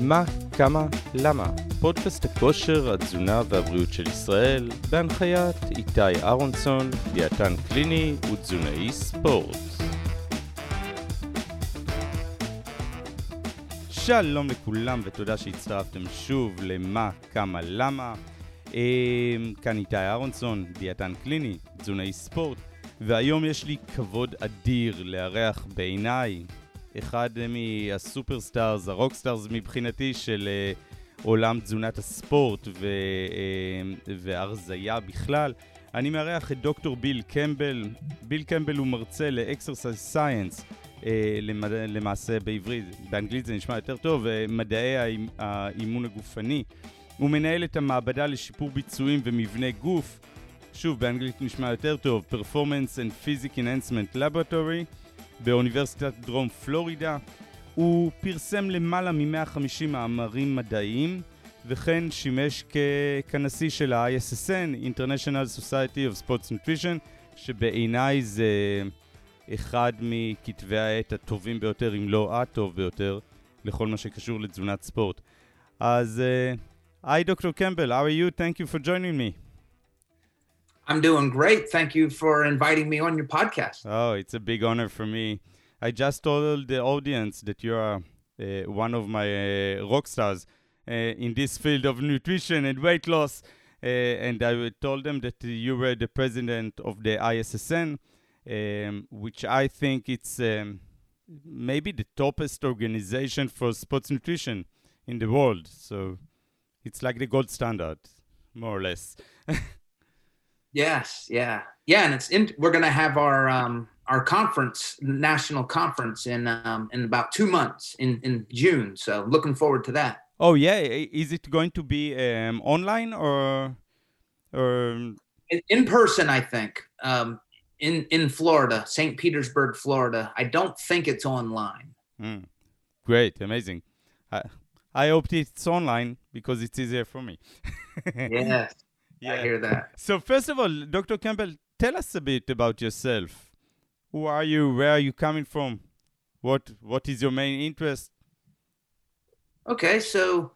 מה, כמה, למה? פודקאסט הכושר, התזונה והבריאות של ישראל, בהנחיית איתי אהרונסון, דיאטן קליני ותזונאי ספורט. שלום לכולם ותודה שהצטרפתם שוב למה, כמה, למה. אמ, כאן איתי אהרונסון, דיאטן קליני, תזונאי ספורט, והיום יש לי כבוד אדיר לארח בעיניי אחד מהסופרסטארס, הרוקסטארס מבחינתי של uh, עולם תזונת הספורט ו, uh, והרזייה בכלל. אני מארח את דוקטור ביל קמבל. ביל קמבל הוא מרצה לאקסרסייז סייאנס, למד... למעשה בעברית, באנגלית זה נשמע יותר טוב, מדעי האימון הגופני. הוא מנהל את המעבדה לשיפור ביצועים ומבנה גוף, שוב באנגלית נשמע יותר טוב, Performance and Physics Enhancement Laboratory. באוניברסיטת דרום פלורידה. הוא פרסם למעלה מ-150 מאמרים מדעיים, וכן שימש כנשיא של ה-ISSN, International Society of Sports Nutrition, שבעיניי זה אחד מכתבי העת הטובים ביותר, אם לא הטוב ביותר, לכל מה שקשור לתזונת ספורט. אז, היי דוקטור קמבל, how are you? Thank you for. I'm doing great. Thank you for inviting me on your podcast. Oh, it's a big honor for me. I just told the audience that you are uh, one of my uh, rock stars uh, in this field of nutrition and weight loss. Uh, and I told them that you were the president of the ISSN, um, which I think it's um, maybe the toppest organization for sports nutrition in the world. So it's like the gold standard, more or less. Yes, yeah, yeah, and it's in. We're gonna have our um, our conference, national conference, in um, in about two months in in June. So looking forward to that. Oh yeah, is it going to be um, online or or in, in person? I think um, in in Florida, St. Petersburg, Florida. I don't think it's online. Mm. Great, amazing. I, I hope it's online because it's easier for me. yes. Yeah. I hear that. So first of all, Dr. Campbell, tell us a bit about yourself. Who are you? Where are you coming from? What What is your main interest? Okay, so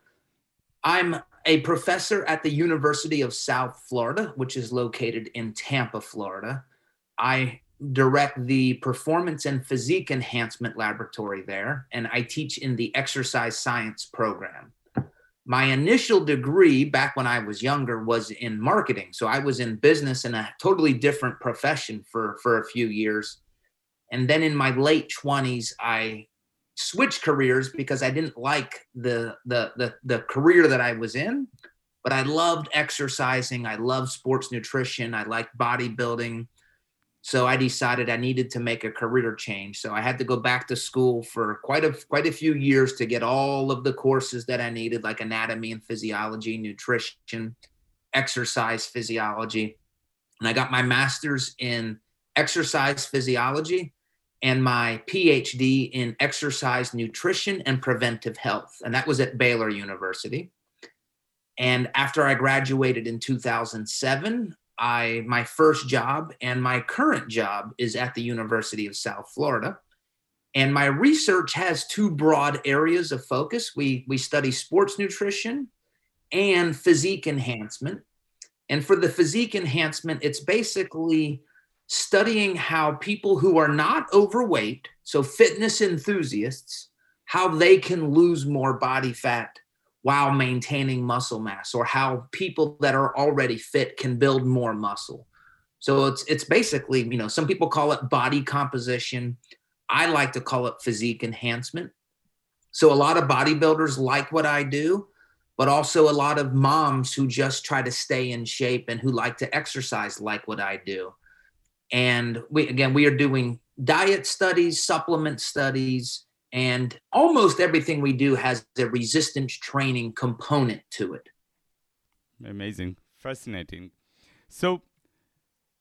I'm a professor at the University of South Florida, which is located in Tampa, Florida. I direct the Performance and Physique Enhancement Laboratory there, and I teach in the Exercise Science program my initial degree back when I was younger was in marketing. So I was in business in a totally different profession for, for a few years. And then in my late 20s, I switched careers because I didn't like the, the, the, the career that I was in, but I loved exercising. I loved sports nutrition. I liked bodybuilding. So I decided I needed to make a career change. So I had to go back to school for quite a quite a few years to get all of the courses that I needed, like anatomy and physiology, nutrition, exercise physiology. And I got my master's in exercise physiology and my PhD in exercise nutrition and preventive health. And that was at Baylor University. And after I graduated in 2007, I my first job and my current job is at the University of South Florida. And my research has two broad areas of focus. We we study sports nutrition and physique enhancement. And for the physique enhancement, it's basically studying how people who are not overweight, so fitness enthusiasts, how they can lose more body fat while maintaining muscle mass or how people that are already fit can build more muscle. So it's it's basically, you know, some people call it body composition. I like to call it physique enhancement. So a lot of bodybuilders like what I do, but also a lot of moms who just try to stay in shape and who like to exercise like what I do. And we again we are doing diet studies, supplement studies, and almost everything we do has a resistance training component to it. Amazing, fascinating. So,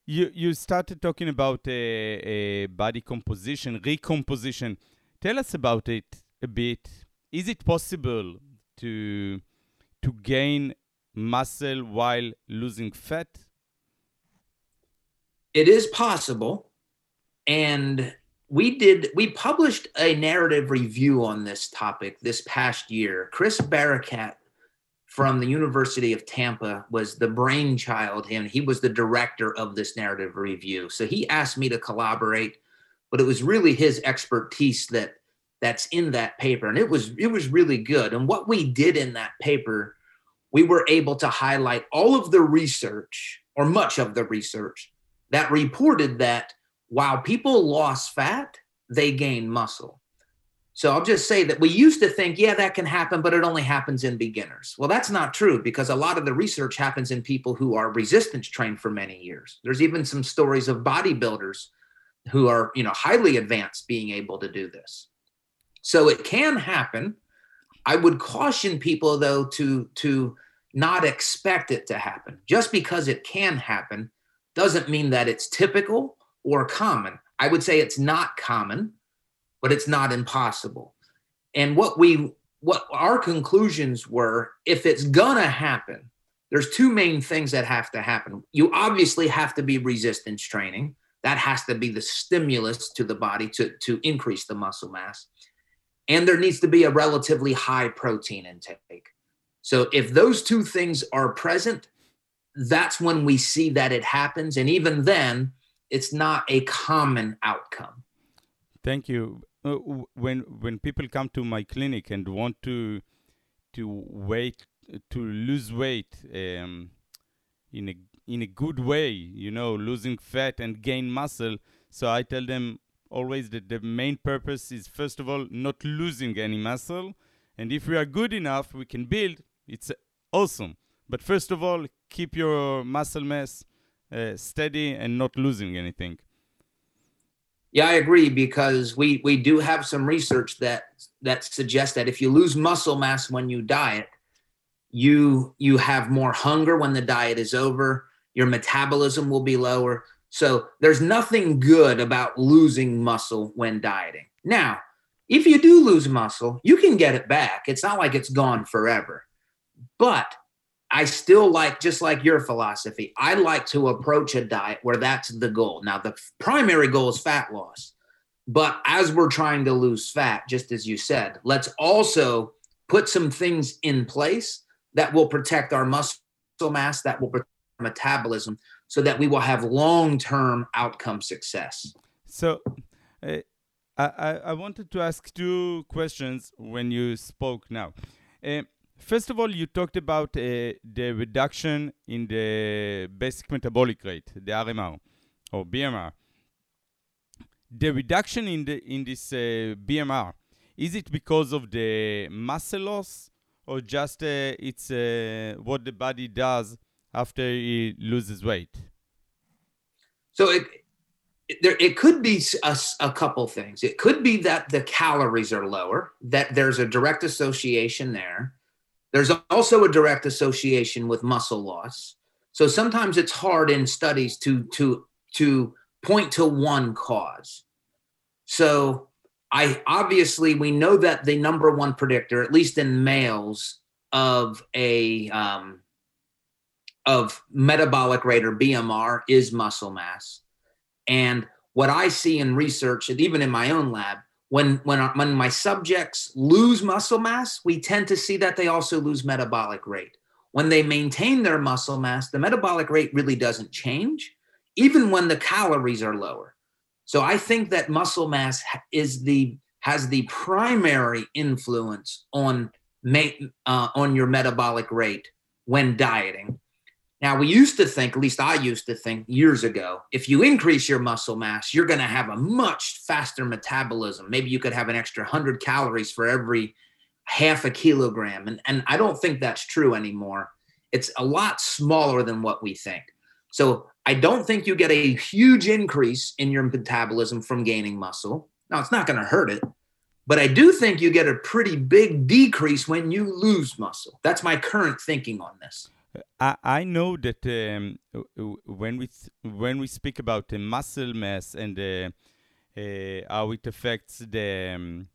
you you started talking about a, body composition, recomposition. Tell us about it a bit. Is it possible to to gain muscle while losing fat? It is possible, and we did we published a narrative review on this topic this past year. Chris Barakat from the University of Tampa was the brainchild and he was the director of this narrative review. So he asked me to collaborate, but it was really his expertise that that's in that paper and it was it was really good. And what we did in that paper, we were able to highlight all of the research or much of the research that reported that while people lost fat, they gained muscle. So I'll just say that we used to think, yeah, that can happen, but it only happens in beginners. Well, that's not true because a lot of the research happens in people who are resistance trained for many years. There's even some stories of bodybuilders who are, you know, highly advanced being able to do this. So it can happen. I would caution people though to to not expect it to happen. Just because it can happen doesn't mean that it's typical or common. I would say it's not common but it's not impossible. And what we what our conclusions were if it's gonna happen, there's two main things that have to happen. You obviously have to be resistance training. That has to be the stimulus to the body to, to increase the muscle mass. And there needs to be a relatively high protein intake. So if those two things are present, that's when we see that it happens. And even then, it's not a common outcome. Thank you uh, when when people come to my clinic and want to to wait to lose weight um, in a in a good way, you know, losing fat and gain muscle. So I tell them always that the main purpose is first of all not losing any muscle, and if we are good enough, we can build. It's awesome. But first of all, keep your muscle mass uh, steady and not losing anything. Yeah, I agree because we we do have some research that that suggests that if you lose muscle mass when you diet, you you have more hunger when the diet is over, your metabolism will be lower. So there's nothing good about losing muscle when dieting. Now, if you do lose muscle, you can get it back. It's not like it's gone forever. But I still like, just like your philosophy, I like to approach a diet where that's the goal. Now, the primary goal is fat loss. But as we're trying to lose fat, just as you said, let's also put some things in place that will protect our muscle mass, that will protect our metabolism, so that we will have long term outcome success. So, uh, I, I wanted to ask two questions when you spoke now. Uh, First of all, you talked about uh, the reduction in the basic metabolic rate, the RMR or BMR. The reduction in the in this uh, BMR is it because of the muscle loss or just uh, it's uh, what the body does after it loses weight? So it, there it could be a, a couple things. It could be that the calories are lower, that there's a direct association there there's also a direct association with muscle loss. So sometimes it's hard in studies to to to point to one cause. So I obviously we know that the number one predictor, at least in males, of a um, of metabolic rate or BMR is muscle mass. And what I see in research, and even in my own lab, when when when my subjects lose muscle mass, we tend to see that they also lose metabolic rate. When they maintain their muscle mass, the metabolic rate really doesn't change, even when the calories are lower. So I think that muscle mass is the has the primary influence on uh, on your metabolic rate when dieting. Now, we used to think, at least I used to think years ago, if you increase your muscle mass, you're going to have a much faster metabolism. Maybe you could have an extra 100 calories for every half a kilogram. And, and I don't think that's true anymore. It's a lot smaller than what we think. So I don't think you get a huge increase in your metabolism from gaining muscle. Now, it's not going to hurt it, but I do think you get a pretty big decrease when you lose muscle. That's my current thinking on this. I, I know that um, when we when we speak about the muscle mass and uh, uh, how it affects the um,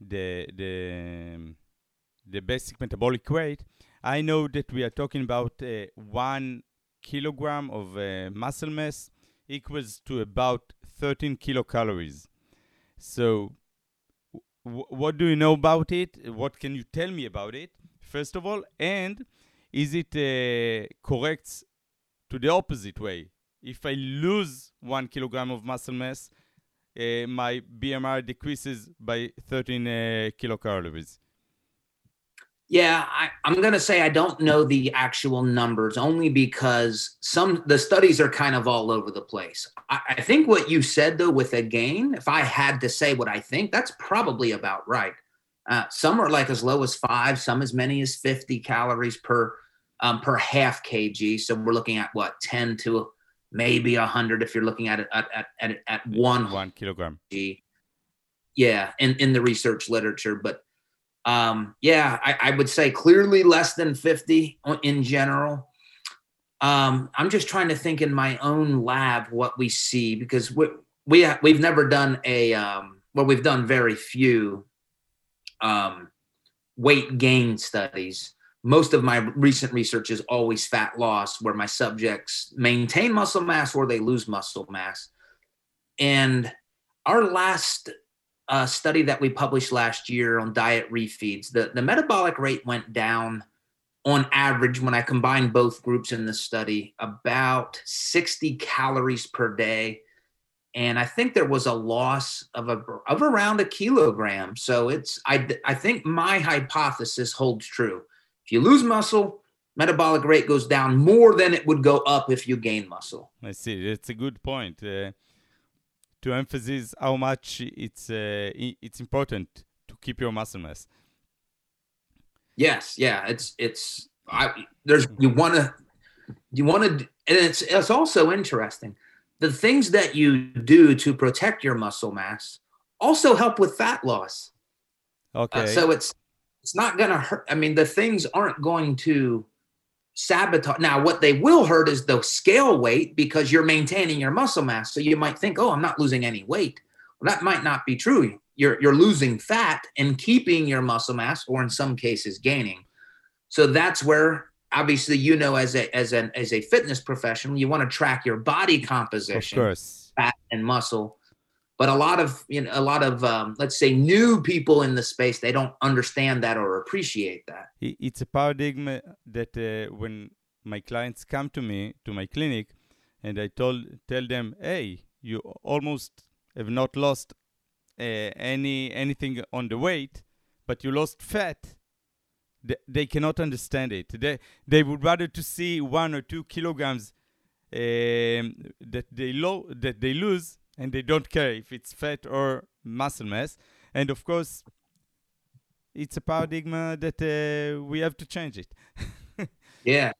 the the um, the basic metabolic rate, I know that we are talking about uh, one kilogram of uh, muscle mass equals to about 13 kilocalories. So, w- what do you know about it? What can you tell me about it, first of all? And is it uh, correct to the opposite way? If I lose one kilogram of muscle mass, uh, my BMR decreases by 13 uh, kilocalories. Yeah, I, am going to say I don't know the actual numbers only because some the studies are kind of all over the place. I, I, think what you said though with a gain, if I had to say what I think, that's probably about right. Uh, some are like as low as five, some as many as 50 calories per um, per half kg. So we're looking at what 10 to maybe 100 if you're looking at it at, at, at, at one one kilogram. Kg. Yeah, in in the research literature, but um, yeah, I, I, would say clearly less than 50 in general. Um, I'm just trying to think in my own lab what we see because we, we we've never done a um, well, we've done very few um, weight gain studies. Most of my recent research is always fat loss, where my subjects maintain muscle mass or they lose muscle mass. And our last uh, study that we published last year on diet refeeds, the, the metabolic rate went down on average when I combined both groups in the study about 60 calories per day. And I think there was a loss of a, of around a kilogram. So it's I I think my hypothesis holds true. If you lose muscle, metabolic rate goes down more than it would go up if you gain muscle. I see. It's a good point. Uh, to emphasize how much it's uh, it's important to keep your muscle mass. Yes, yeah, it's it's I there's you want to you want to and it's it's also interesting the things that you do to protect your muscle mass also help with fat loss. Okay. Uh, so it's it's not going to hurt. I mean, the things aren't going to sabotage. Now, what they will hurt is the scale weight because you're maintaining your muscle mass. So you might think, oh, I'm not losing any weight. Well, that might not be true. You're, you're losing fat and keeping your muscle mass, or in some cases, gaining. So that's where obviously you know as a as an as a fitness professional, you want to track your body composition, of course, fat and muscle. But a lot of you know a lot of um, let's say new people in the space they don't understand that or appreciate that. It's a paradigm that uh, when my clients come to me to my clinic and i told tell them hey you almost have not lost uh, any anything on the weight but you lost fat they, they cannot understand it they they would rather to see one or two kilograms um, that they lo- that they lose and they don't care if it's fat or muscle mass. And of course, it's a paradigm that uh, we have to change it. yes.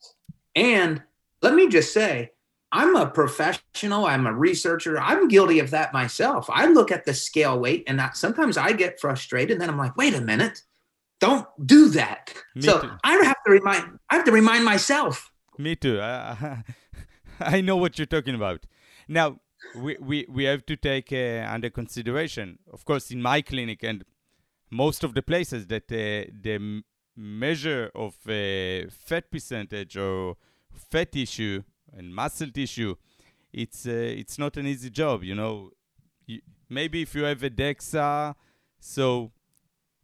And let me just say, I'm a professional, I'm a researcher, I'm guilty of that myself. I look at the scale weight and I, sometimes I get frustrated and then I'm like, wait a minute, don't do that. Me so too. I have to remind I have to remind myself. Me too. I, I know what you're talking about. Now, we, we, we have to take uh, under consideration, of course, in my clinic and most of the places that uh, the measure of uh, fat percentage or fat tissue and muscle tissue, it's uh, it's not an easy job. You know, you, maybe if you have a DEXA, so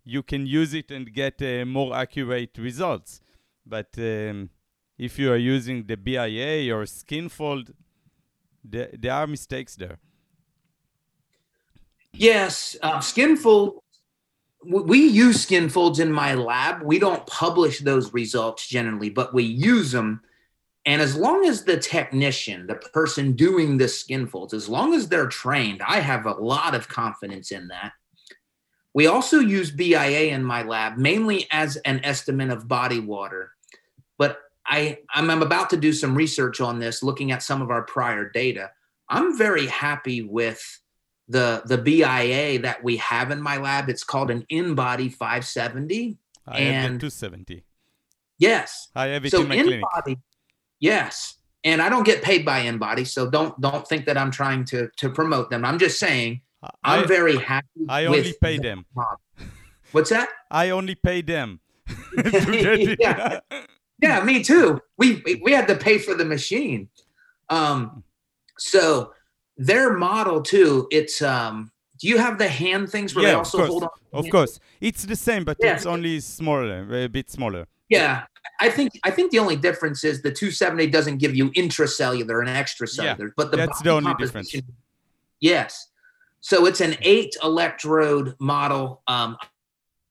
you can use it and get uh, more accurate results. But um, if you are using the BIA or Skinfold, there, there are mistakes there. Yes, uh, Skinfold. We use Skinfolds in my lab. We don't publish those results generally, but we use them. And as long as the technician, the person doing the Skinfolds, as long as they're trained, I have a lot of confidence in that. We also use BIA in my lab mainly as an estimate of body water. But I, I'm, I'm about to do some research on this, looking at some of our prior data. I'm very happy with the the BIA that we have in my lab. It's called an InBody 570. I and have 270. Yes. I have it so in my InBody, clinic. Yes. And I don't get paid by InBody, so don't don't think that I'm trying to to promote them. I'm just saying I'm I, very happy. I only pay them. What's that? I only pay them. yeah. Yeah, me too. We we had to pay for the machine. Um, so their model too, it's um, do you have the hand things where yeah, they also of course. hold on? Of course, it's the same, but Yeah. it's only smaller, a bit smaller. Yeah, I think I think the only difference is the 270 doesn't give you intracellular and extracellular, but the that's the only difference. Yes, so it's an eight electrode model. Um,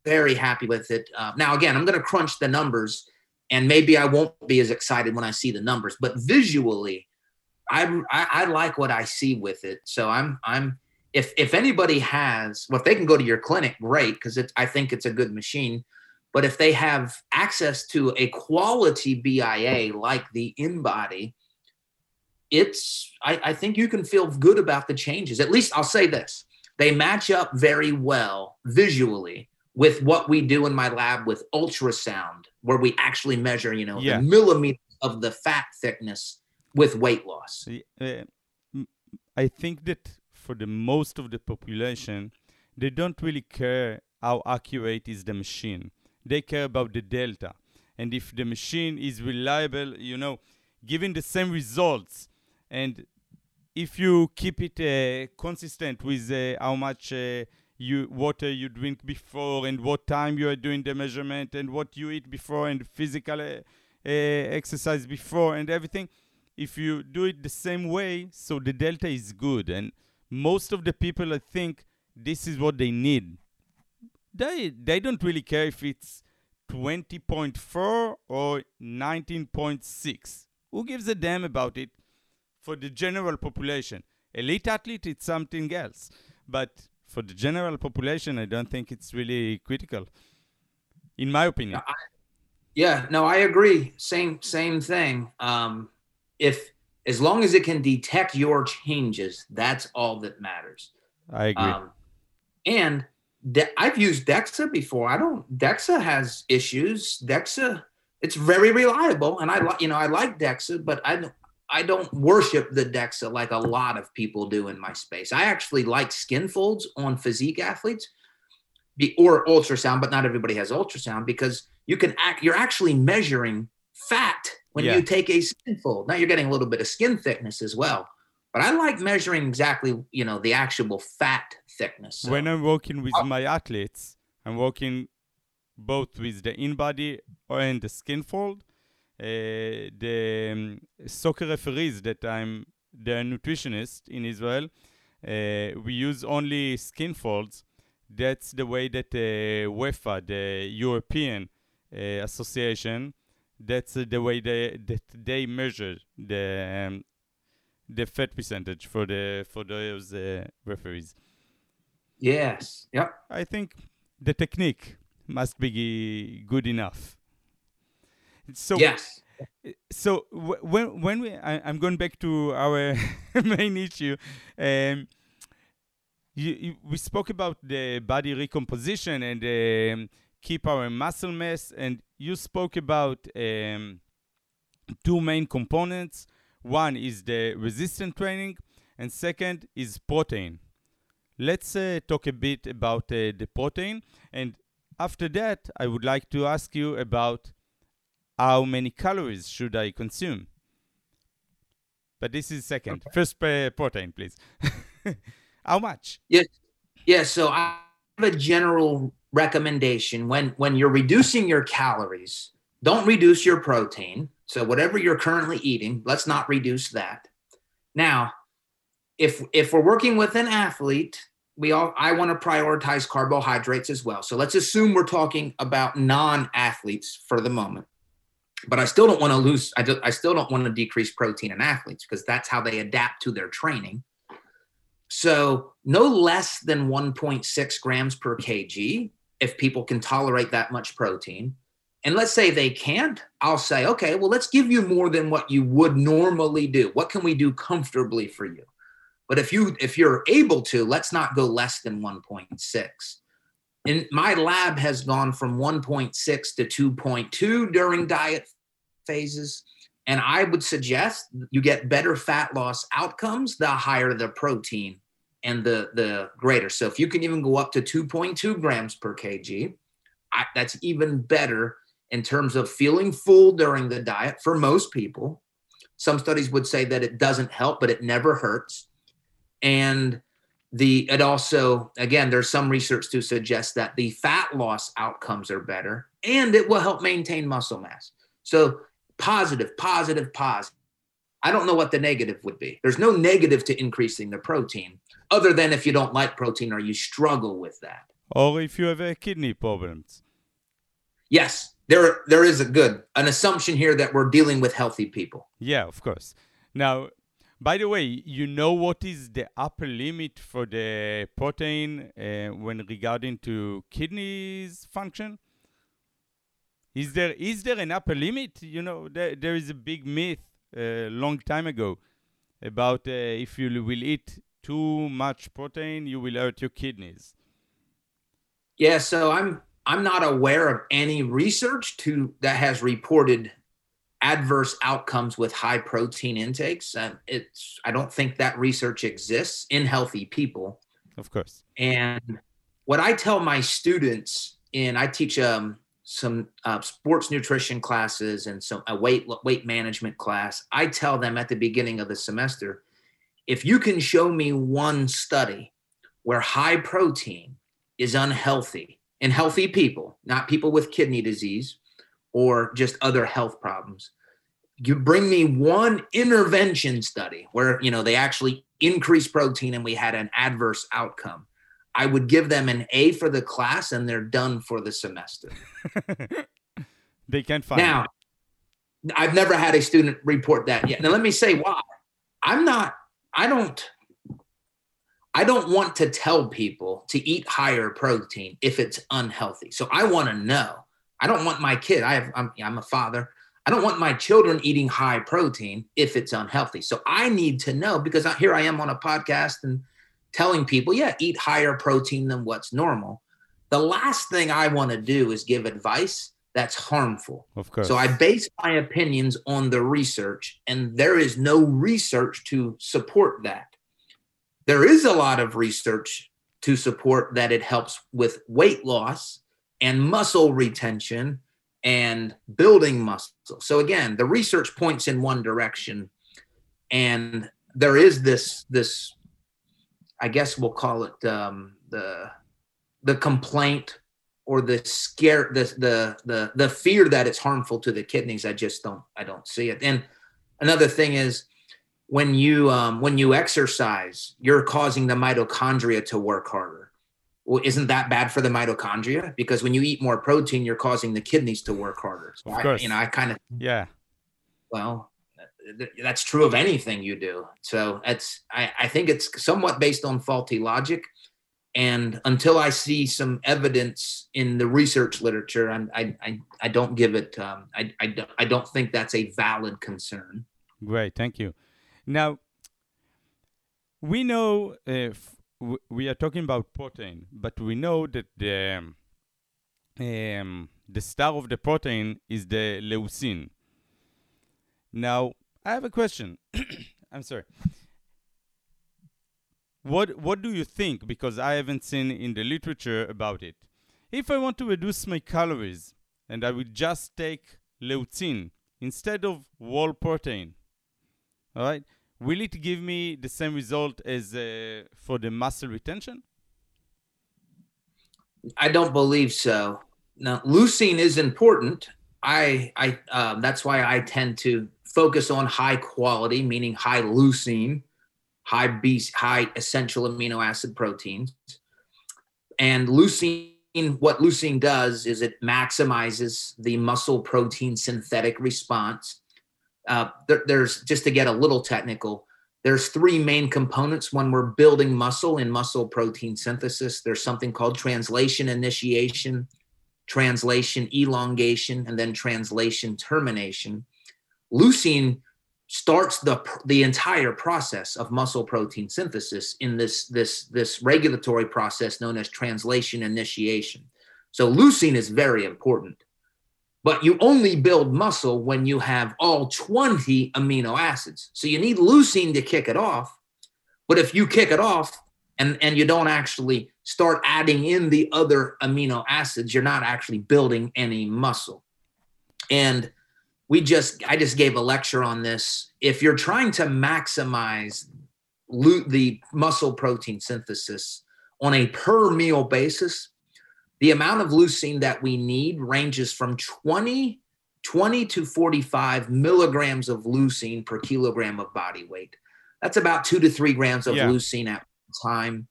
very happy with it. Uh, now again, I'm going to crunch the numbers, and maybe I won't be as excited when I see the numbers, but visually, I I, I like what I see with it. So I'm I'm if if anybody has well, if they can go to your clinic, great, because I think it's a good machine. But if they have access to a quality BIA like the InBody, it's I, I think you can feel good about the changes. At least I'll say this: they match up very well visually with what we do in my lab with ultrasound, where we actually measure, you know, Yeah. the millimeters of the fat thickness with weight loss. See, uh, m- I think that for the most of the population, they don't really care how accurate is the machine. They care about the delta. And if the machine is reliable, you know, giving the same results, and if you keep it uh, consistent with uh, how much uh, you water you drink before and what time you are doing the measurement and what you eat before and physical uh, uh, exercise before and everything, if you do it the same way, so the delta is good. And most of the people, I think, this is what they need. They they don't really care if it's 20.4 or 19.6. Who gives a damn about it? For the general population, elite athlete, it's something else. But for the general population, I don't think it's really critical, in my opinion. Yeah, no, I agree. Same same thing. Um, if as long as it can detect your changes, that's all that matters. I agree. Um, and De- I've used Dexa before. I don't. Dexa has issues. Dexa, it's very reliable, and I like you know I like Dexa, but I don't. I don't worship the Dexa like a lot of people do in my space. I actually like skin folds on physique athletes, be, or ultrasound, but not everybody has ultrasound because you can act. You're actually measuring fat when Yeah. you take a skin fold. Now you're getting a little bit of skin thickness as well, but I like measuring exactly you know the actual fat thickness. So- when I'm working with my athletes, I'm working both with the InBody and the skin fold. Uh, the um, soccer referees that I'm the nutritionist in Israel, uh, we use only skin folds. That's the way that uh, UEFA, the European uh, Association, that's the way they that they measure the um, the fat percentage for the for those uh, referees. Yes. Yep. I think the technique must be good enough. So yes. so when when we I, I'm going back to our main issue. Um, you, you, we spoke about the body recomposition and um, keep our muscle mass, and you spoke about um, two main components. One is the resistance training, and second is protein. Let's uh, talk a bit about uh, the protein, and after that, I would like to ask you about how many calories should I consume. But this is second. First, uh, protein, please. how much? Yes. Yeah. So I have a general recommendation when when you're reducing your calories, don't reduce your protein. So whatever you're currently eating, let's not reduce that. Now, if if we're working with an athlete, we all I want to prioritize carbohydrates as well. So let's assume we're talking about non-athletes for the moment. But I still don't want to lose I, do, I still don't want to decrease protein in athletes because that's how they adapt to their training. So no less than 1.6 grams per kg if people can tolerate that much protein. And let's say they can't, I'll say, okay, well, let's give you more than what you would normally do. What can we do comfortably for you? But if you if you're able to, let's not go less than 1.6. And my lab has gone from 1.6 to 2.2 during diet phases. And I would suggest you get better fat loss outcomes the higher the protein and the the greater. So if you can even go up to 2.2 grams per kg, I, that's even better in terms of feeling full during the diet for most people. Some studies would say that it doesn't help, but it never hurts. And the it also again there's some research to suggest that the fat loss outcomes are better and it will help maintain muscle mass so positive positive positive. I don't know what the negative would be. There's no negative to increasing the protein other than if you don't like protein or you struggle with that. Or if you have a kidney problems. Yes there there is a good an assumption here that we're dealing with healthy people. Yeah of course. Now by the way, you know what is the upper limit for the protein uh, when regarding to kidneys function? Is there is there an upper limit? You know, there, there is a big myth a uh, long time ago about uh, if you will eat too much protein, you will hurt your kidneys. Yeah, so I'm I'm not aware of any research to that has reported adverse outcomes with high protein intakes. And it's I don't think that research exists in healthy people. Of course. And what I tell my students and I teach um, some uh, sports nutrition classes and some a weight weight management class. I tell them at the beginning of the semester, if you can show me one study where high protein is unhealthy in healthy people, not people with kidney disease, or just other health problems. You bring me one intervention study where you know they actually increased protein and we had an adverse outcome. I would give them an A for the class and they're done for the semester. they can't find now. It. I've never had a student report that yet. Now let me say why. I'm not. I don't. I don't want to tell people to eat higher protein if it's unhealthy. So I want to know I don't want my kid. I have. I'm, I'm a father. I don't want my children eating high protein if it's unhealthy. So I need to know because here I am on a podcast and telling people, yeah, eat higher protein than what's normal. The last thing I want to do is give advice that's harmful. Of course. So I base my opinions on the research, and there is no research to support that. There is a lot of research to support that it helps with weight loss and muscle retention and building muscle. So again, the research points in one direction and there is this this I guess we'll call it um, the the complaint or the scare the, the the the fear that it's harmful to the kidneys. I just don't I don't see it. And another thing is when you um, when you exercise, you're causing the mitochondria to work harder well, isn't that bad for the mitochondria? Because when you eat more protein, you're causing the kidneys to work harder. So of course. I, you know, I kind of yeah. Well, that's true of anything you do. So it's I, I think it's somewhat based on faulty logic. And until I see some evidence in the research literature, I I I, I don't give it. Um, I I I don't think that's a valid concern. Great, thank you. Now we know if we are talking about protein, but we know that the um, the star of the protein is the leucine. Now, I have a question. I'm sorry. What what do you think? Because I haven't seen in the literature about it. If I want to reduce my calories and I would just take leucine instead of whole protein, all right, will it give me the same result as uh, for the muscle retention? I don't believe so. Now, leucine is important. I, I, uh, that's why I tend to focus on high quality, meaning high leucine, high B, high essential amino acid proteins. And leucine, what leucine does is it maximizes the muscle protein synthetic response. Uh, there, there's just to get a little technical there's three main components. When we're building muscle in muscle protein synthesis. There's something called translation initiation translation elongation and then translation termination leucine starts the the entire process of muscle protein synthesis in this this this regulatory process known as translation initiation so leucine is very important but you only build muscle when you have all 20 amino acids. So you need leucine to kick it off. But if you kick it off and, and you don't actually start adding in the other amino acids, you're not actually building any muscle. And we just, I just gave a lecture on this. If you're trying to maximize the muscle protein synthesis on a per meal basis, the amount of leucine that we need ranges from 20, 20 to 45 milligrams of leucine per kilogram of body weight. That's about two to three grams of yeah. leucine at time.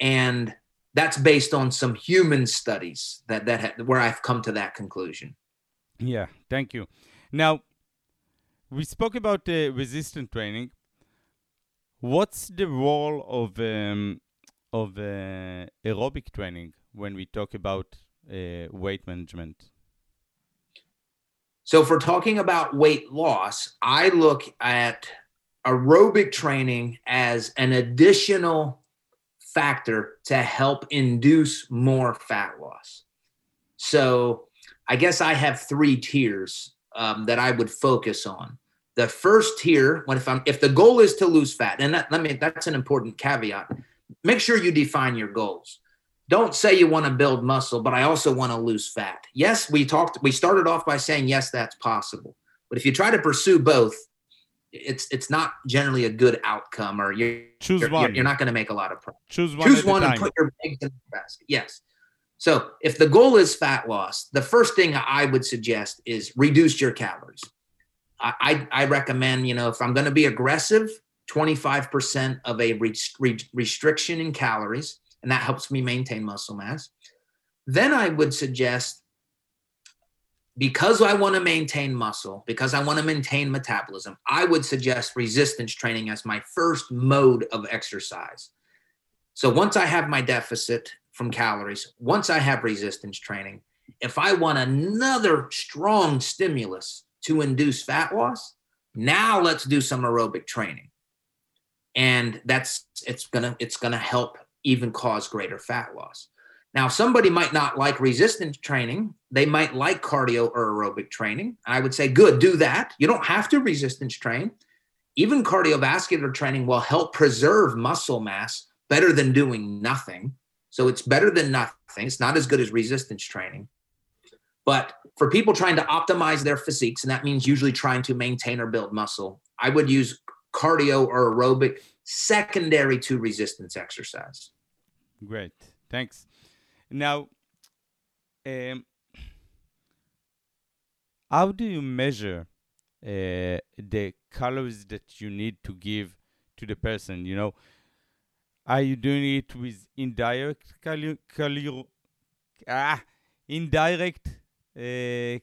And that's based on some human studies that, that ha- where I've come to that conclusion. Yeah, thank you. Now, we spoke about uh, resistant training. What's the role of um, of uh, aerobic training when we talk about uh, weight management? So, for talking about weight loss, I look at aerobic training as an additional factor to help induce more fat loss. So, I guess I have three tiers um, that I would focus on. The first tier, when if I'm if the goal is to lose fat, and that, let me that's an important caveat. Make sure you define your goals. Don't say you want to build muscle, but I also want to lose fat. Yes, we talked. We started off by saying yes, that's possible. But if you try to pursue both, it's it's not generally a good outcome, or you're choose you're, one. You're, you're not going to make a lot of progress. Choose one. Choose one and put your eggs in the basket. Yes. So if the goal is fat loss, the first thing I would suggest is reduce your calories. I, I, recommend, you know, if I'm going to be aggressive, 25% of a re- restriction in calories, and that helps me maintain muscle mass. Then I would suggest, because I want to maintain muscle, because I want to maintain metabolism, I would suggest resistance training as my first mode of exercise. So once I have my deficit, from calories. Once I have resistance training, if I want another strong stimulus to induce fat loss, now let's do some aerobic training. And that's it's gonna it's gonna help even cause greater fat loss. Now, somebody might not like resistance training. They might like cardio or aerobic training. I would say, good, do that. You don't have to resistance train. Even cardiovascular training will help preserve muscle mass better than doing nothing. So it's better than nothing. It's not as good as resistance training. But for people trying to optimize their physiques, and that means usually trying to maintain or build muscle, I would use cardio or aerobic secondary to resistance exercise. Great. Thanks. Now, um, how do you measure uh, the calories that you need to give to the person? You know, are you doing it with indirect ah, indirect uh,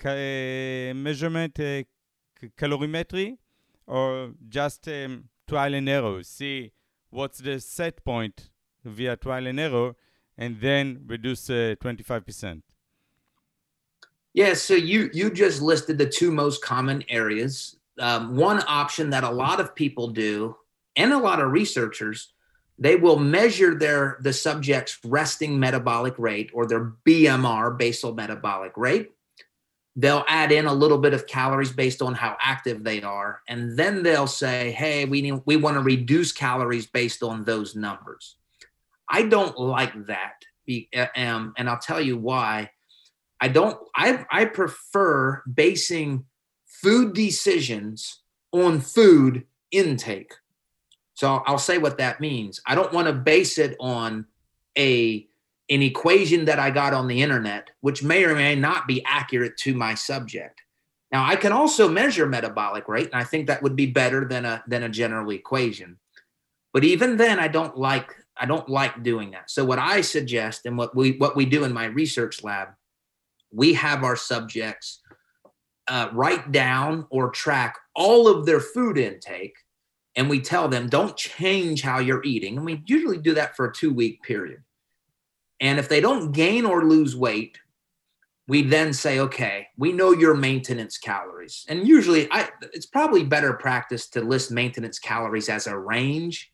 ca- measurement uh, calorimetry or just um, trial and error? See what's the set point via trial and error and then reduce uh, 25%. Yeah, so you you just listed the two most common areas. Um, one option that a lot of people do, and a lot of researchers, they will measure their the subject's resting metabolic rate or their BMR basal metabolic rate. They'll add in a little bit of calories based on how active they are, and then they'll say, "Hey, we need, we want to reduce calories based on those numbers." I don't like that, um, and I'll tell you why. I don't. I I prefer basing food decisions on food intake so I'll say what that means. I don't want to base it on a an equation that I got on the internet, which may or may not be accurate to my subject. Now I can also measure metabolic rate, and I think that would be better than a than a general equation. But even then, I don't like I don't like doing that. So what I suggest and what we what we do in my research lab, we have our subjects uh, write down or track all of their food intake and we tell them don't change how you're eating. And we usually do that for a two week period. And if they don't gain or lose weight we then say okay we know your maintenance calories. And usually I, it's probably better practice to list maintenance calories as a range.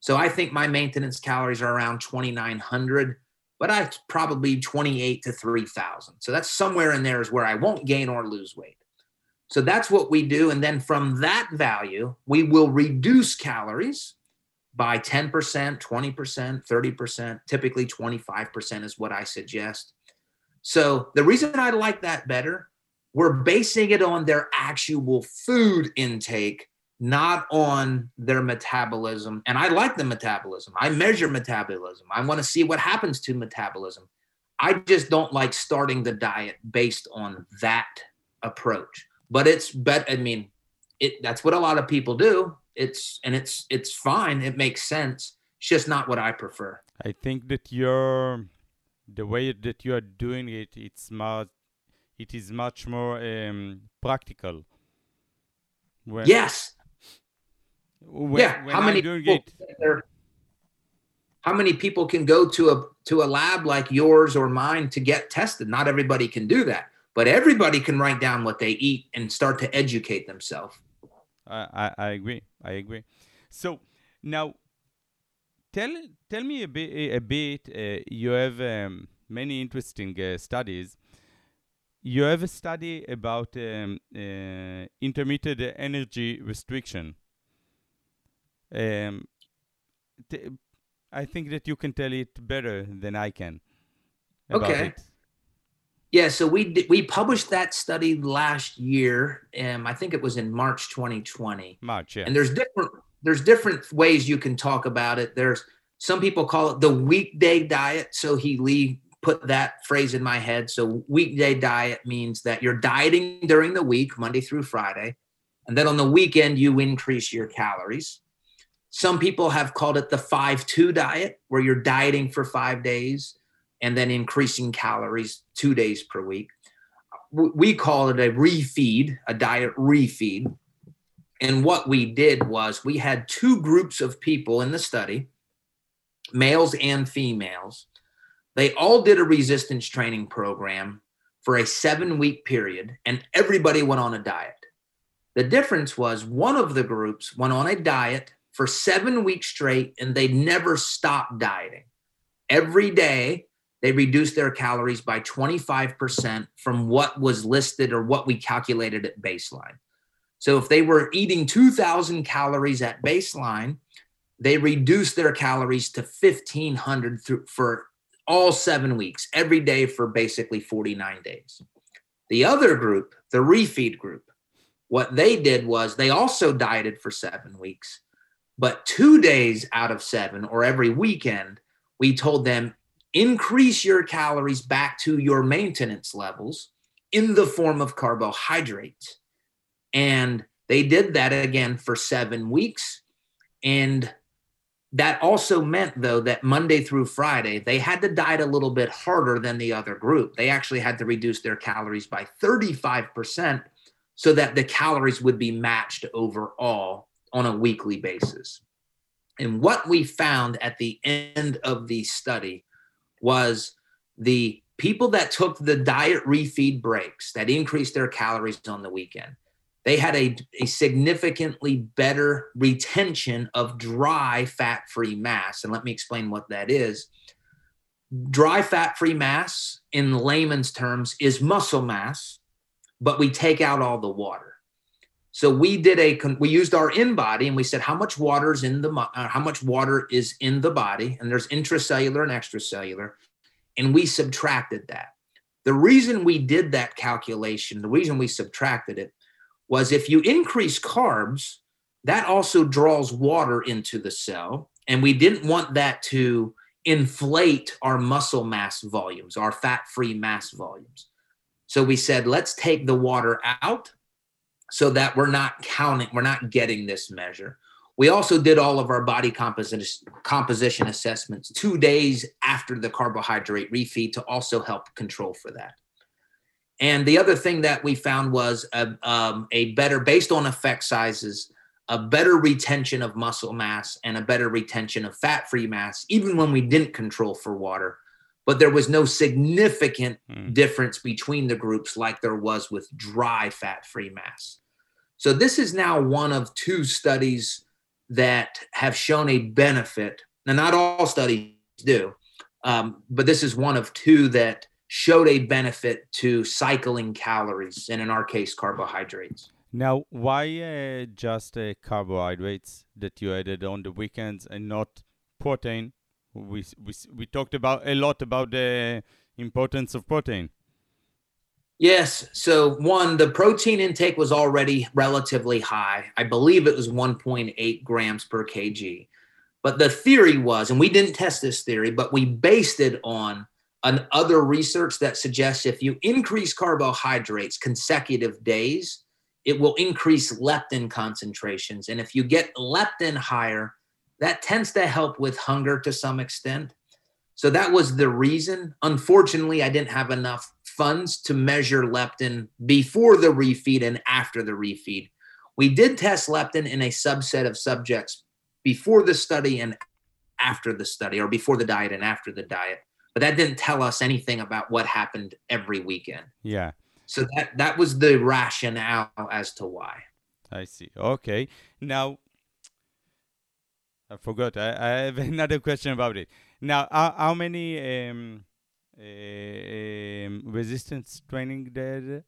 So i think my maintenance calories are around 2900 but i probably 28 to 3000 so that's somewhere in there is where i won't gain or lose weight so that's what we do. And then from that value, we will reduce calories by 10%, 20%, 30%, typically 25% is what I suggest. So the reason I like that better, we're basing it on their actual food intake, not on their metabolism. And I like the metabolism. I measure metabolism. I want to see what happens to metabolism. I just don't like starting the diet based on that approach. But it's bet I mean, it that's what a lot of people do. It's and it's it's fine. It makes sense. It's just not what I prefer. I think that you're the way that you are doing it. It's much. It is much more um, practical. When, yes. When, yeah. When how I'm many people? It, how many people can go to a to a lab like yours or mine to get tested? Not everybody can do that, but everybody can write down what they eat and start to educate themselves. I, I, I agree. I agree. So now, tell tell me a bit. A bit. Uh, you have um, many interesting uh, studies. You have a study about um, uh, intermittent energy restriction. Um, I think that you can tell it better than I can. okay. It. Yeah, so we we published that study last year, and I think it was in March 2020. March, yeah. And there's different there's different ways you can talk about it. There's some people call it the weekday diet. So he Lee put that phrase in my head. So weekday diet means that you're dieting during the week, Monday through Friday, and then on the weekend you increase your calories. Some people have called it the 5 2 diet, where you're dieting for five days and then increasing calories two days per week. We call it a refeed, a diet refeed. And what we did was we had two groups of people in the study, males and females. They all did a resistance training program for a seven week period, and everybody went on a diet. The difference was one of the groups went on a diet for seven weeks straight and they never stopped dieting. Every day, they reduced their calories by 25% from what was listed or what we calculated at baseline. So if they were eating 2,000 calories at baseline, they reduced their calories to 1,500 through, for all seven weeks, every day for basically 49 days. The other group, the refeed group, what they did was they also dieted for seven weeks but two days out of seven, or every weekend, we told them increase your calories back to your maintenance levels in the form of carbohydrates. And they did that again for seven weeks. And that also meant, though, that Monday through Friday, they had to diet a little bit harder than the other group. They actually had to reduce their calories by 35% so that the calories would be matched overall on a weekly basis. And what we found at the end of the study was the people that took the diet refeed breaks that increased their calories on the weekend, they had a, a significantly better retention of dry fat free mass. And let me explain what that is. Dry fat free mass, in layman's terms, is muscle mass, but we take out all the water. So we did a we used our InBody and we said how much water is in the uh, how much water is in the body and there's intracellular and extracellular and we subtracted that. The reason we did that calculation, the reason we subtracted it was if you increase carbs, that also draws water into the cell and we didn't want that to inflate our muscle mass volumes, our fat-free mass volumes. So we said let's take the water out so that we're not counting, we're not getting this measure. We also did all of our body composition, composition assessments two days after the carbohydrate refeed to also help control for that. And the other thing that we found was a, um, a better, based on effect sizes, a better retention of muscle mass and a better retention of fat free mass, even when we didn't control for water. But there was no significant mm. difference between the groups like there was with dry fat free mass. So this is now one of two studies that have shown a benefit. Now, not all studies do, um, but this is one of two that showed a benefit to cycling calories, and in our case, carbohydrates. Now, why uh, just uh, carbohydrates that you added on the weekends and not protein? We, we, we talked about a lot about the importance of protein. Yes. So, one, the protein intake was already relatively high. I believe it was 1.8 grams per kg. But the theory was, and we didn't test this theory, but we based it on an other research that suggests if you increase carbohydrates consecutive days, it will increase leptin concentrations. And if you get leptin higher, that tends to help with hunger to some extent. So that was the reason. Unfortunately, I didn't have enough funds to measure leptin before the refeed and after the refeed. We did test leptin in a subset of subjects before the study and after the study, or before the diet and after the diet. But that didn't tell us anything about what happened every weekend. Yeah. So that that was the rationale as to why. I see. Okay. Now, I forgot. I, I have another question about it. Now, how, how many um, resistance training did?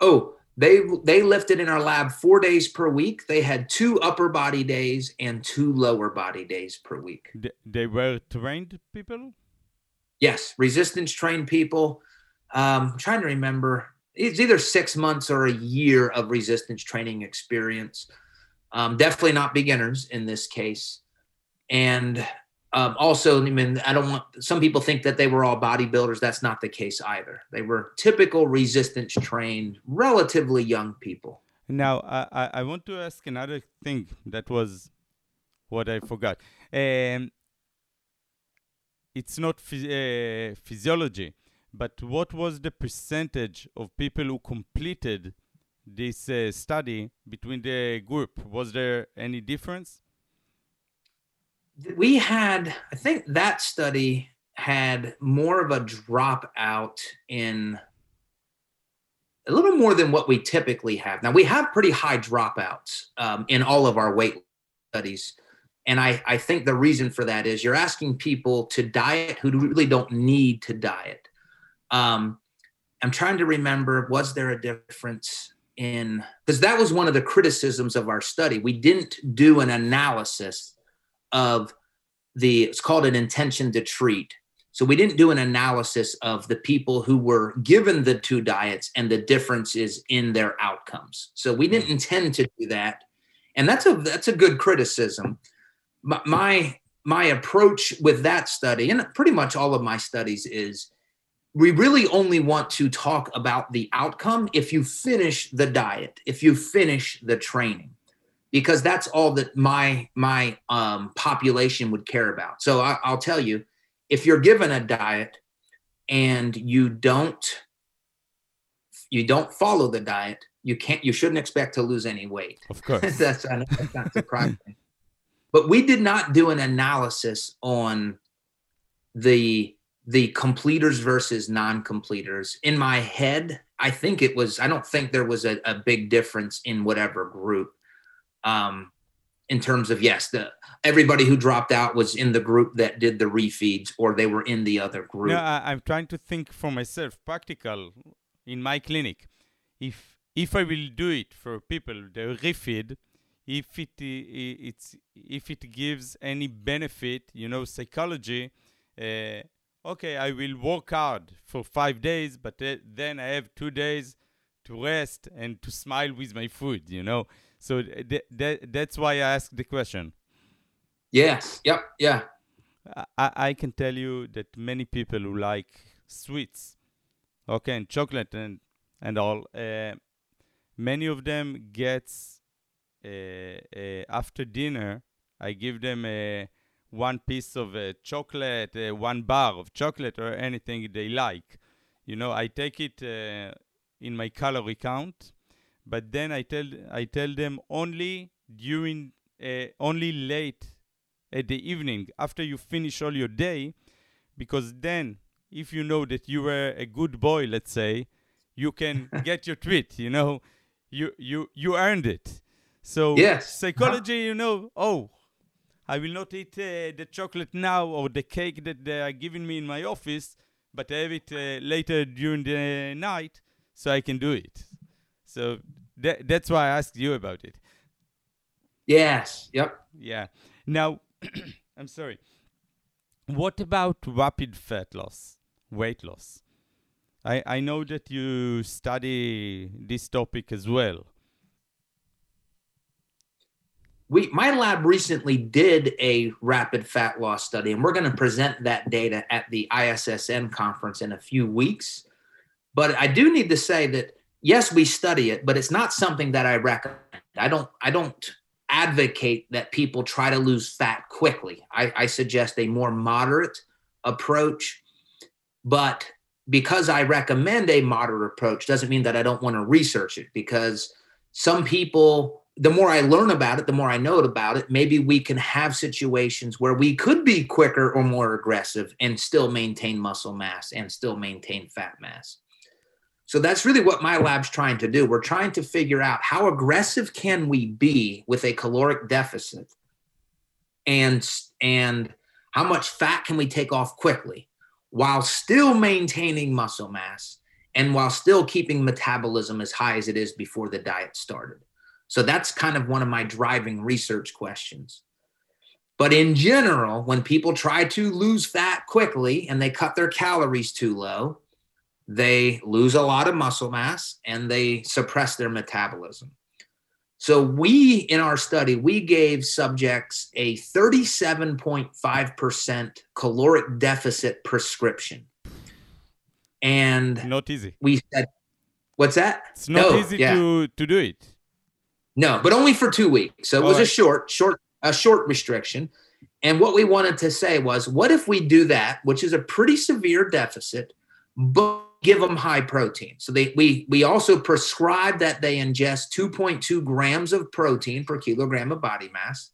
Oh, they they lifted in our lab four days per week. They had two upper body days and two lower body days per week. They were trained people. Yes, resistance trained people. Um, I'm trying to remember. It's either six months or a year of resistance training experience. Um, definitely not beginners in this case. And um, also, I mean, I don't want some people think that they were all bodybuilders. That's not the case either. They were typical resistance trained, relatively young people. Now, I, I want to ask another thing that was what I forgot. Um, it's not uh, physiology, but what was the percentage of people who completed this uh, study between the group? Was there any difference? We had, I think that study had more of a dropout in a little more than what we typically have. Now we have pretty high dropouts um, in all of our weight studies. And I, I think the reason for that is you're asking people to diet who really don't need to diet. Um, I'm trying to remember, was there a difference in, because that was one of the criticisms of our study. We didn't do an analysis of the it's called an intention to treat. So we didn't do an analysis of the people who were given the two diets and the differences in their outcomes. So we didn't mm. intend to do that. And that's a that's a good criticism. My my, my approach with that study and pretty much all of my studies is we really only want to talk about the outcome if you finish the diet if you finish the training because that's all that my my um, population would care about. So I, I'll tell you, if you're given a diet and you don't you don't follow the diet, you can't you shouldn't expect to lose any weight. Of course, that's, that's not surprising. but we did not do an analysis on the the completers versus non-completers. In my head, I think it was. I don't think there was a, a big difference in whatever group um, in terms of yes, the everybody who dropped out was in the group that did the refeeds, or they were in the other group. Yeah, I, I'm trying to think for myself, practical, in my clinic. If if I will do it for people, the refeed, if it it's if it gives any benefit, you know, psychology. Uh, okay, I will work hard for five days, but uh, then I have two days to rest and to smile with my food. You know, so th- that that's why I asked the question. Yes. Yep. Yeah. I, I can tell you that many people who like sweets, okay, and chocolate and and all, uh, many of them gets uh, uh, after dinner. I give them a one piece of uh, chocolate, uh, one bar of chocolate, or anything they like. You know, I take it uh, in my calorie count, but then I tell I tell them only during uh, only late at the evening after you finish all your day, because then if you know that you were a good boy, let's say, you can get your treat. You know, you you you earned it. So yes. psychology, you know, oh, I will not eat uh, the chocolate now or the cake that they are giving me in my office, but I have it uh, later during the night, so I can do it. So that, that's why I asked you about it. Yes. Yep. Yeah. Now, I'm sorry. What about rapid fat loss, weight loss? I, I know that you study this topic as well. We, my lab recently did a rapid fat loss study, and we're going to present that data at the ISSN conference in a few weeks. But I do need to say that yes, we study it, but it's not something that I recommend. I don't I don't advocate that people try to lose fat quickly. I, I suggest a more moderate approach, but because I recommend a moderate approach doesn't mean that I don't want to research it because some people, the more I learn about it, the more I know about it, maybe we can have situations where we could be quicker or more aggressive and still maintain muscle mass and still maintain fat mass. So that's really what my lab's trying to do. We're trying to figure out how aggressive can we be with a caloric deficit and and how much fat can we take off quickly while still maintaining muscle mass and while still keeping metabolism as high as it is before the diet started. So that's kind of one of my driving research questions. But in general, when people try to lose fat quickly and they cut their calories too low, they lose a lot of muscle mass and they suppress their metabolism. So we in our study we gave subjects a 37.5% caloric deficit prescription. And not easy. We said what's that? It's not no, easy yeah. to to do it. No, but only for 2 weeks. So it was right. a short short a short restriction. And what we wanted to say was what if we do that, which is a pretty severe deficit, but give them high protein. So they we we also prescribe that they ingest 2.2 grams of protein per kilogram of body mass.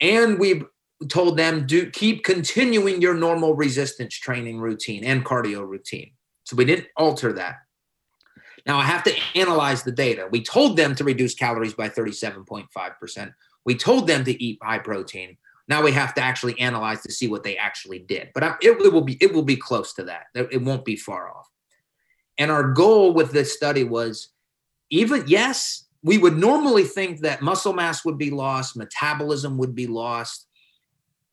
And we told them do keep continuing your normal resistance training routine and cardio routine. So we didn't alter that. Now I have to analyze the data. We told them to reduce calories by 37.5%. We told them to eat high protein. Now we have to actually analyze to see what they actually did. But it, will be it will be close to that. It won't be far off. And our goal with this study was even yes, we would normally think that muscle mass would be lost, metabolism would be lost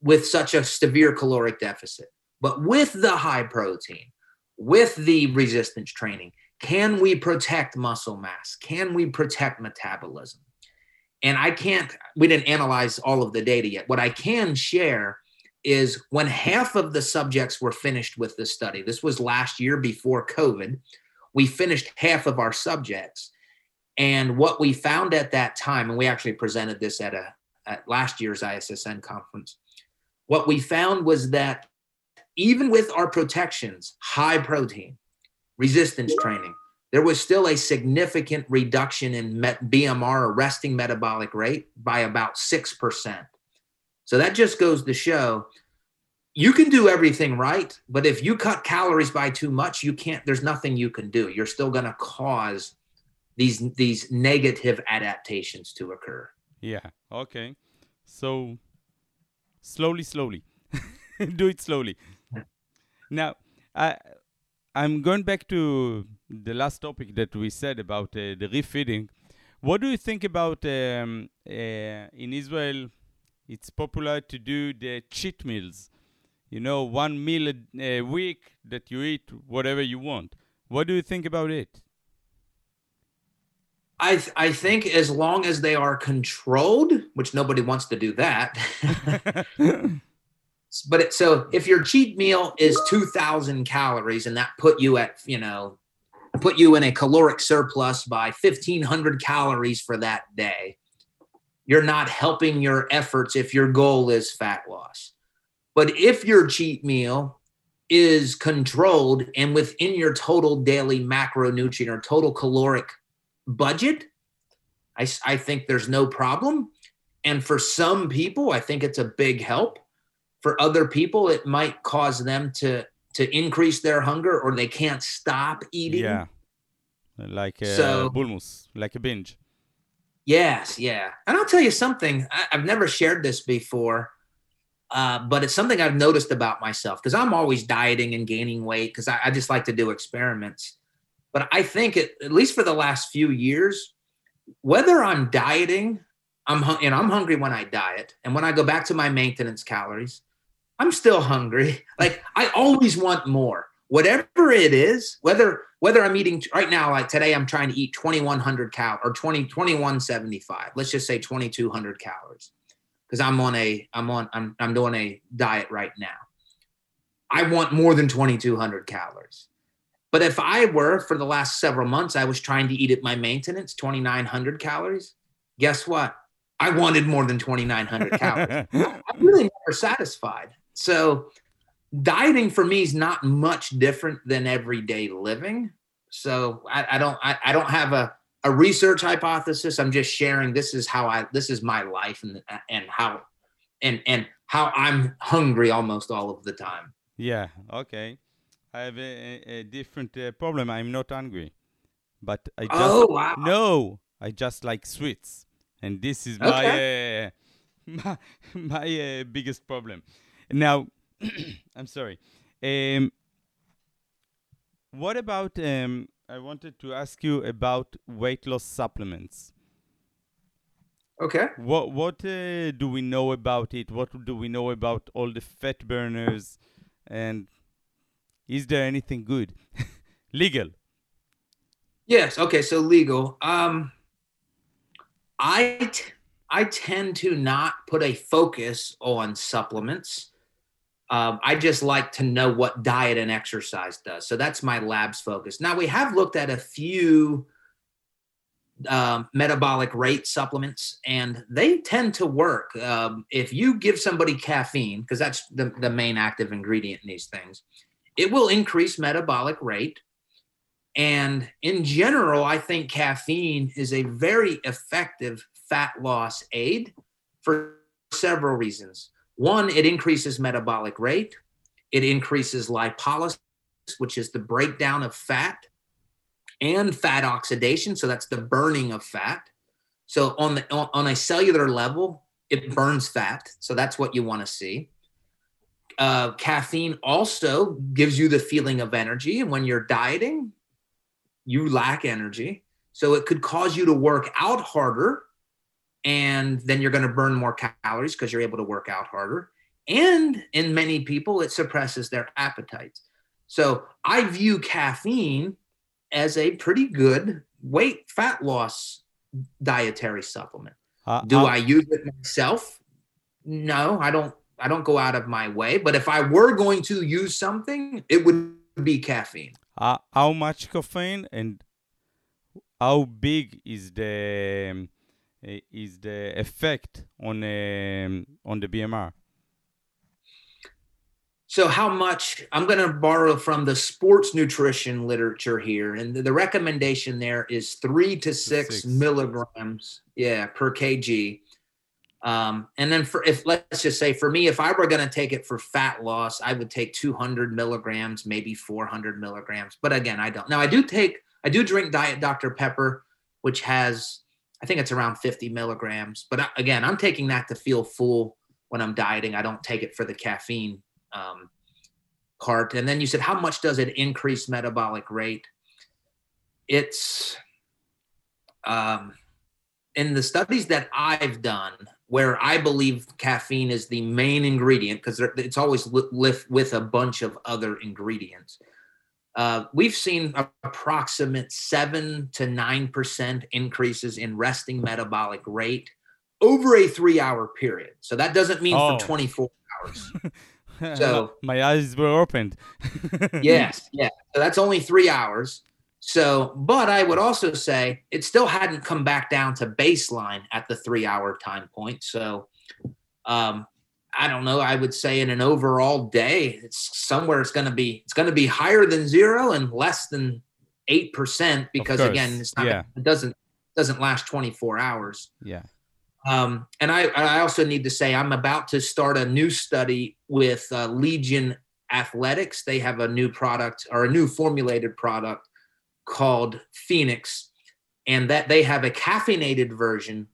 with such a severe caloric deficit. But with the high protein, with the resistance training, can we protect muscle mass? Can we protect metabolism? And I can't, we didn't analyze all of the data yet. What I can share is when half of the subjects were finished with the study, this was last year before COVID, we finished half of our subjects. And what we found at that time, and we actually presented this at a at last year's ISSN conference, what we found was that even with our protections, high protein, resistance training, there was still a significant reduction in met BMR or resting metabolic rate by about 6%. So that just goes to show you can do everything right, but if you cut calories by too much, you can't, there's nothing you can do. You're still going to cause these these negative adaptations to occur. Yeah. Okay. So slowly, slowly. do it slowly. Now, I I'm going back to the last topic that we said about uh, the refeeding. What do you think about um, uh, in Israel? It's popular to do the cheat meals. You know, one meal a, a week that you eat whatever you want. What do you think about it? I th- I think as long as they are controlled, which nobody wants to do that. but it, so if your cheat meal is 2000 calories and that put you at, you know, put you in a caloric surplus by 1500 calories for that day, you're not helping your efforts if your goal is fat loss. But if your cheat meal is controlled and within your total daily macronutrient or total caloric budget, I, I think there's no problem. And for some people, I think it's a big help. For other people, it might cause them to to increase their hunger or they can't stop eating. Yeah. Like a so, bulmus, like a binge. Yes, yeah. And I'll tell you something, I, have never shared this before, uh, but it's something I've noticed about myself because I'm always dieting and gaining weight because I, I, just like to do experiments. But I think, it, at least for the last few years, whether I'm dieting, I'm and I'm hungry when I diet, and when I go back to my maintenance calories, I'm still hungry. Like I always want more. whatever it is, whether whether I'm eating right now, like today, I'm trying to eat 2100 cal or 20 2175. Let's just say 2200 calories because I'm on a I'm on I'm I'm doing a diet right now. I want more than 2200 calories. But if I were for the last several months, I was trying to eat at my maintenance 2900 calories. Guess what? I wanted more than 2900 calories. I'm really never satisfied. So dieting for me is not much different than everyday living. So I, I don't I, I, don't have a, a research hypothesis. I'm just sharing this is how I this is my life and and how and and how I'm hungry almost all of the time. Yeah. Okay. I have a, a different uh, problem. I'm not hungry, but I just oh, wow. no. I just like sweets, and this is okay. my uh, my, my uh, biggest problem. Now I'm sorry. Um, what about? Um, I wanted to ask you about weight loss supplements. Okay. What what uh, do we know about it? What do we know about all the fat burners? And is there anything good, legal? Yes. Okay. So legal. Um, I t- I tend to not put a focus on supplements um, I just like to know what diet and exercise does. So that's my lab's focus. Now we have looked at a few um, metabolic rate supplements, and they tend to work. Um, if you give somebody caffeine, because that's the, the main active ingredient in these things, it will increase metabolic rate. And in general, I think caffeine is a very effective fat loss aid for several reasons. One, it increases metabolic rate, it increases lipolysis, which is the breakdown of fat, and fat oxidation. So that's the burning of fat. So on the on a cellular level, it burns fat. So that's what you want to see. Uh, caffeine also gives you the feeling of energy, and when you're dieting, you lack energy. So it could cause you to work out harder and then you're going to burn more calories because you're able to work out harder. And in many people, it suppresses their appetites. So I view caffeine as a pretty good weight fat loss dietary supplement. Uh, Do uh, I use it myself? No, I don't. I don't go out of my way. But if I were going to use something, it would be caffeine. Uh, how much caffeine and how big is the is the effect on um, on the BMR? So, how much? I'm going to borrow from the sports nutrition literature here, and the, the recommendation there is three to six, six, milligrams, yeah, per kg. Um, and then for if let's just say for me, if I were going to take it for fat loss, I would take 200 milligrams, maybe 400 milligrams. But again, I don't. Now I do take, I do drink Diet Dr Pepper, which has I think it's around 50 milligrams. But again, I'm taking that to feel full when I'm dieting. I don't take it for the caffeine um, part. And then you said, how much does it increase metabolic rate? It's um, in the studies that I've done, where I believe caffeine is the main ingredient, because it's always with, with a bunch of other ingredients. Uh, we've seen approximate seven to nine percent increases in resting metabolic rate over a three-hour period. So that doesn't mean oh. for 24 hours. So my eyes were opened. yes, yeah. So that's only three hours. So, but I would also say it still hadn't come back down to baseline at the three-hour time point. So, um, I don't know. I would say in an overall day, it's somewhere it's going to be it's going to be higher than zero and less than eight percent because again, it's not yeah. it doesn't doesn't last twenty four hours. Yeah. Um, and I, I also need to say I'm about to start a new study with uh, Legion Athletics. They have a new product or a new formulated product called Phoenix, and that they have a caffeinated version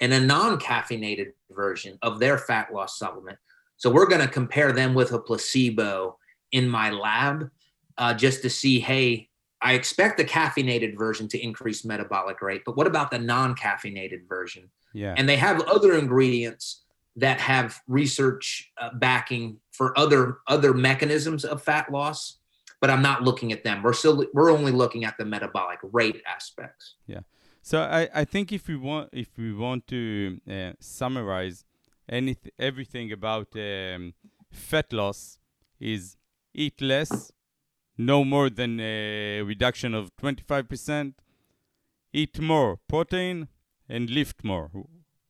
and a non-caffeinated version of their fat loss supplement. So we're going to compare them with a placebo in my lab uh, just to see, hey, I expect the caffeinated version to increase metabolic rate, but what about the non-caffeinated version? Yeah. And they have other ingredients that have research uh, backing for other other mechanisms of fat loss. but I'm not looking at them. We're still we're only looking at the metabolic rate aspects. Yeah. So I, I think if we want if we want to uh, summarize any everything about um, fat loss is eat less, no more than a reduction of 25%, eat more protein, and lift more,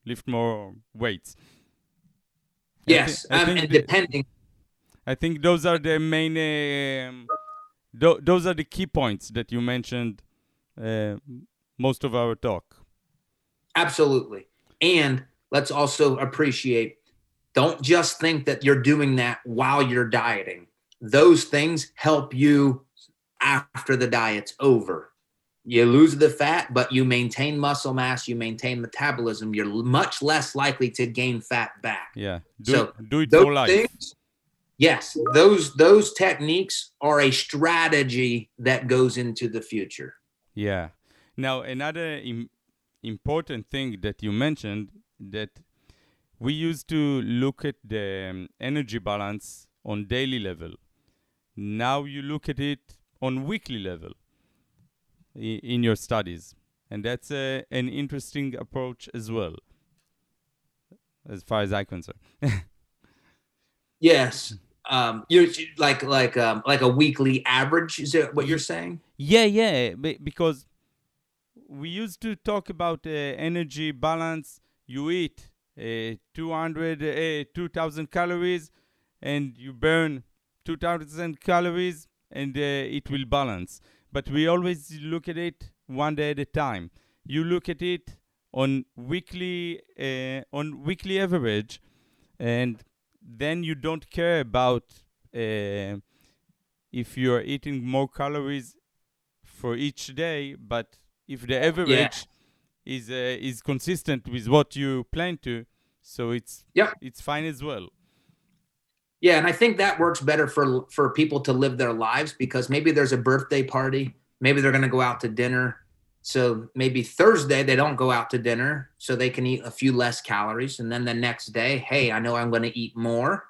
lift more weights. Yes, I th- I um, and depending. I think those are the main. Um, th- those are the key points that you mentioned. Uh, most of our talk. Absolutely, and let's also appreciate. Don't just think that you're doing that while you're dieting. Those things help you after the diet's over you lose the fat, but you maintain muscle mass, you maintain metabolism, you're much less likely to gain fat back. Yeah. Do, so do it life. Things, yes, those those techniques are a strategy that goes into the future. Yeah. Now another Im- important thing that you mentioned that we used to look at the um, energy balance on daily level. Now you look at it on weekly level in your studies. And that's a, an interesting approach as well, as far as I'm concerned. yes. Um, you're like like um, like a weekly average. Is that what you're saying? Yeah, yeah. Because we used to talk about uh, energy balance. You eat uh, 200, uh, 2,000 calories, and you burn 2,000 calories, and uh, it will balance but we always look at it one day at a time. You look at it on weekly uh, on weekly average, and then you don't care about uh, if you're eating more calories for each day, but if the average yeah. is uh, is consistent with what you plan to, so it's yeah it's fine as well. Yeah, and I think that works better for for people to live their lives because maybe there's a birthday party, maybe they're going to go out to dinner. So maybe Thursday they don't go out to dinner so they can eat a few less calories and then the next day, hey, I know I'm going to eat more.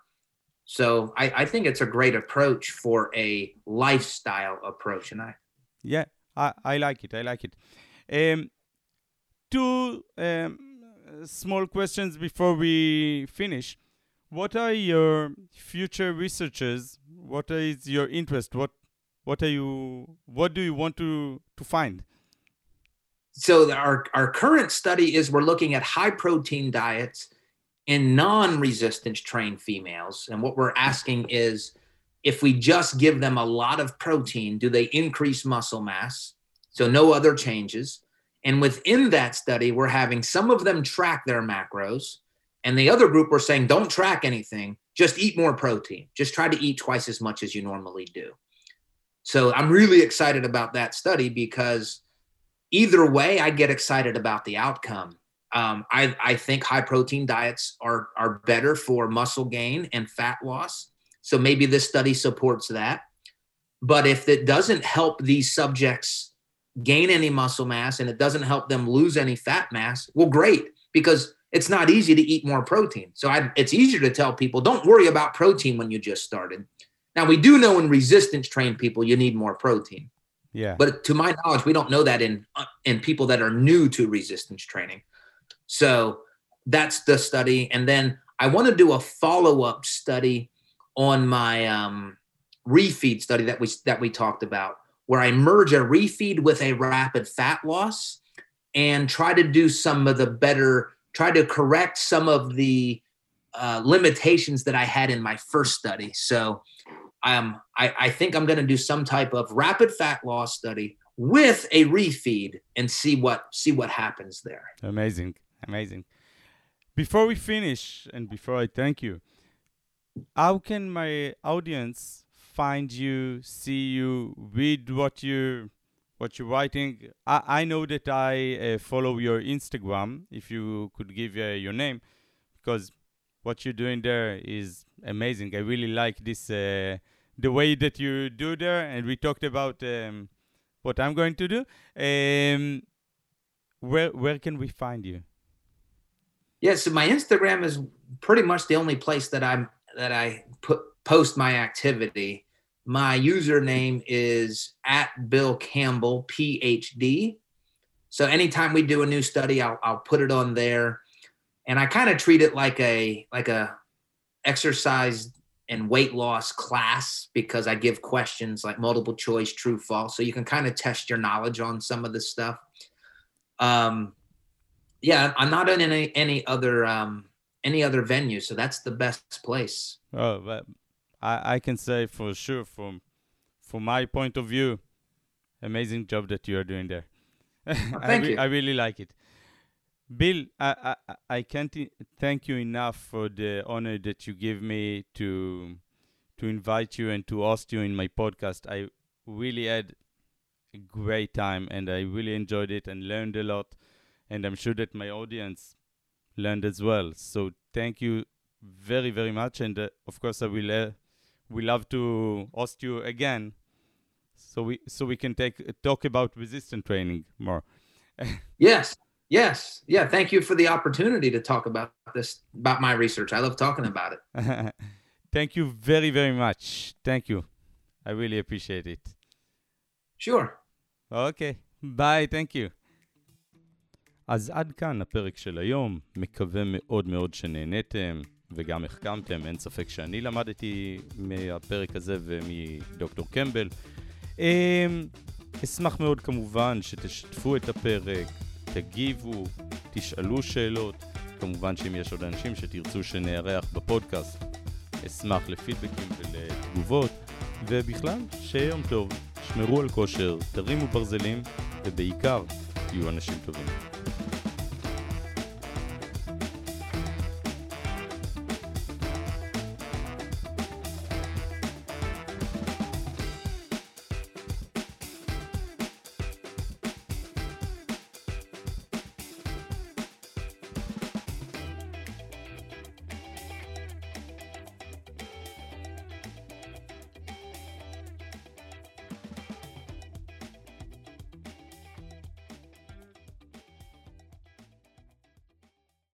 So I, I think it's a great approach for a lifestyle approach and I Yeah, I, I like it. I like it. Um two um, small questions before we finish what are your future researches? What is your interest? What what are you what do you want to to find? So our our current study is we're looking at high protein diets in non-resistance trained females and what we're asking is if we just give them a lot of protein do they increase muscle mass so no other changes and within that study we're having some of them track their macros and the other group were saying, don't track anything, just eat more protein. Just try to eat twice as much as you normally do. So I'm really excited about that study because either way, I get excited about the outcome. Um, I, I think high protein diets are, are better for muscle gain and fat loss. So maybe this study supports that. But if it doesn't help these subjects gain any muscle mass and it doesn't help them lose any fat mass, well, great, because it's not easy to eat more protein. So I, it's easier to tell people don't worry about protein when you just started. Now we do know in resistance trained people you need more protein. Yeah. But to my knowledge, we don't know that in in people that are new to resistance training. So that's the study, and then I want to do a follow up study on my um, refeed study that we that we talked about, where I merge a refeed with a rapid fat loss, and try to do some of the better try to correct some of the uh, limitations that I had in my first study. So um, I, I think I'm going to do some type of rapid fat loss study with a refeed and see what see what happens there. Amazing, amazing. Before we finish and before I thank you, how can my audience find you, see you, read what you what you're writing. I, I know that I uh, follow your Instagram. If you could give uh, your name, because what you're doing there is amazing. I really like this uh, the way that you do there, and we talked about um, what I'm going to do. Um, where where can we find you? Yeah, so my Instagram is pretty much the only place that I'm that I put post my activity my username is at Bill Campbell, PhD. So anytime we do a new study, I'll, I'll put it on there. And I kind of treat it like a like a exercise and weight loss class because I give questions like multiple choice, true, false. So you can kind of test your knowledge on some of this stuff. Um, yeah, I'm not in any any other um, any other venue, so that's the best place. Oh, but I, I can say for sure from from my point of view, amazing job that you are doing there. Thank I, re- you. I really like it. Bill, I, I, I can't thank you enough for the honor that you give me to to invite you and to host you in my podcast. I really had a great time and I really enjoyed it and learned a lot. And I'm sure that my audience learned as well. So thank you very very much, and uh, of course I will uh, we love to host you again, so we so we can take uh, talk about resistance training more. yes, yes, yeah. Thank you for the opportunity to talk about this about my research. I love talking about it. thank you very very much. Thank you. I really appreciate it. Sure. Okay. Bye. Thank you. אז עד כאן הפרק של היום, מקווה מאוד מאוד שנהניתם וגם החכמתם, אין ספק שאני למדתי מהפרק הזה ומדוקטור קמבל. אמ, אשמח מאוד כמובן שתשתפו את הפרק, תגיבו, תשאלו שאלות, כמובן שאם יש עוד אנשים שתרצו שנארח בפודקאסט, אשמח לפידבקים ולתגובות, ובכלל, שיהיה יום טוב, שמרו על כושר, תרימו ברזלים, ובעיקר, תהיו אנשים טובים.